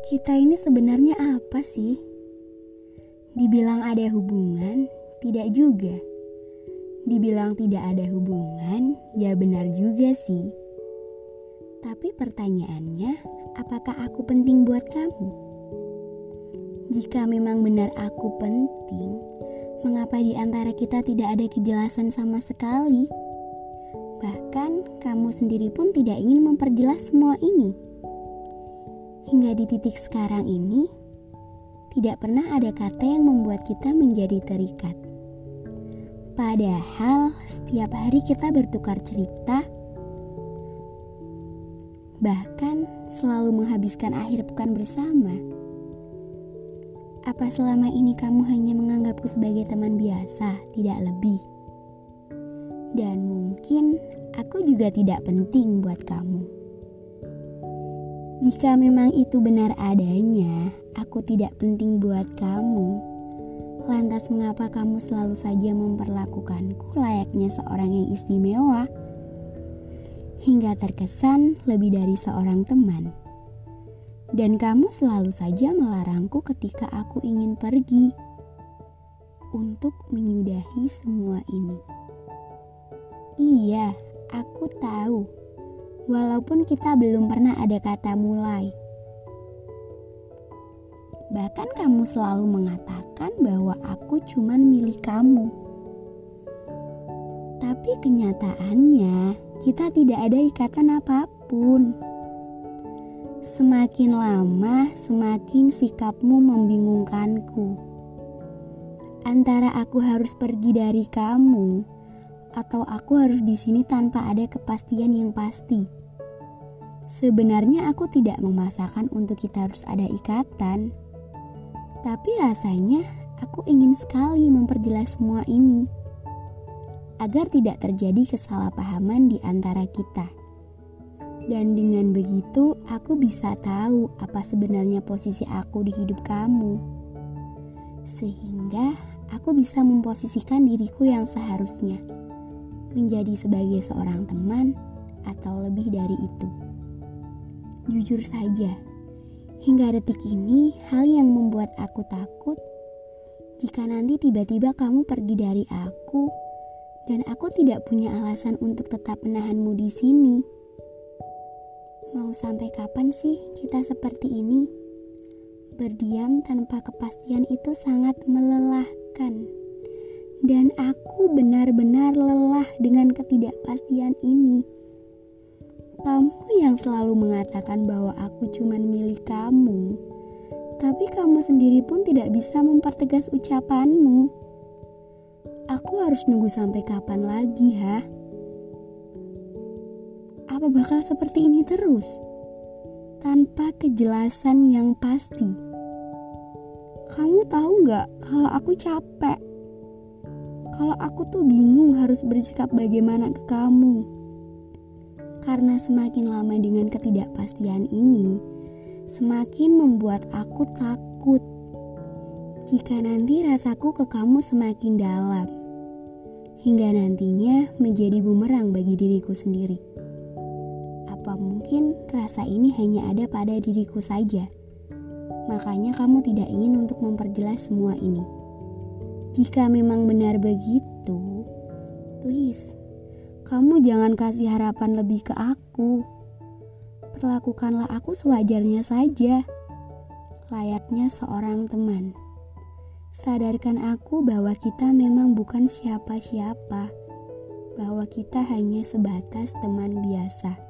Kita ini sebenarnya apa sih? Dibilang ada hubungan, tidak juga. Dibilang tidak ada hubungan, ya benar juga sih. Tapi pertanyaannya, apakah aku penting buat kamu? Jika memang benar aku penting, mengapa di antara kita tidak ada kejelasan sama sekali? Bahkan kamu sendiri pun tidak ingin memperjelas semua ini hingga di titik sekarang ini, tidak pernah ada kata yang membuat kita menjadi terikat. Padahal setiap hari kita bertukar cerita, bahkan selalu menghabiskan akhir pekan bersama. Apa selama ini kamu hanya menganggapku sebagai teman biasa, tidak lebih? Dan mungkin aku juga tidak penting buat kamu. Jika memang itu benar adanya, aku tidak penting buat kamu. Lantas mengapa kamu selalu saja memperlakukanku layaknya seorang yang istimewa? Hingga terkesan lebih dari seorang teman. Dan kamu selalu saja melarangku ketika aku ingin pergi untuk menyudahi semua ini. Iya, aku tahu walaupun kita belum pernah ada kata mulai. Bahkan kamu selalu mengatakan bahwa aku cuma milik kamu. Tapi kenyataannya, kita tidak ada ikatan apa pun. Semakin lama, semakin sikapmu membingungkanku. Antara aku harus pergi dari kamu, atau aku harus di sini tanpa ada kepastian yang pasti. Sebenarnya aku tidak memaksakan untuk kita harus ada ikatan. Tapi rasanya aku ingin sekali memperjelas semua ini. Agar tidak terjadi kesalahpahaman di antara kita. Dan dengan begitu aku bisa tahu apa sebenarnya posisi aku di hidup kamu. Sehingga aku bisa memposisikan diriku yang seharusnya menjadi sebagai seorang teman atau lebih dari itu. Jujur saja, hingga detik ini hal yang membuat aku takut jika nanti tiba-tiba kamu pergi dari aku dan aku tidak punya alasan untuk tetap menahanmu di sini. Mau sampai kapan sih kita seperti ini? Berdiam tanpa kepastian itu sangat melelahkan. Dan aku benar-benar lelah dengan ketidakpastian ini. Kamu yang selalu mengatakan bahwa aku cuma milik kamu, tapi kamu sendiri pun tidak bisa mempertegas ucapanmu. Aku harus nunggu sampai kapan lagi, ha? Apa bakal seperti ini terus? Tanpa kejelasan yang pasti. Kamu tahu nggak kalau aku capek? Kalau aku tuh bingung harus bersikap bagaimana ke kamu karena semakin lama dengan ketidakpastian ini, semakin membuat aku takut. Jika nanti rasaku ke kamu semakin dalam, hingga nantinya menjadi bumerang bagi diriku sendiri. Apa mungkin rasa ini hanya ada pada diriku saja? Makanya kamu tidak ingin untuk memperjelas semua ini. Jika memang benar begitu, please kamu jangan kasih harapan lebih ke aku. Perlakukanlah aku sewajarnya saja, layaknya seorang teman. Sadarkan aku bahwa kita memang bukan siapa-siapa, bahwa kita hanya sebatas teman biasa.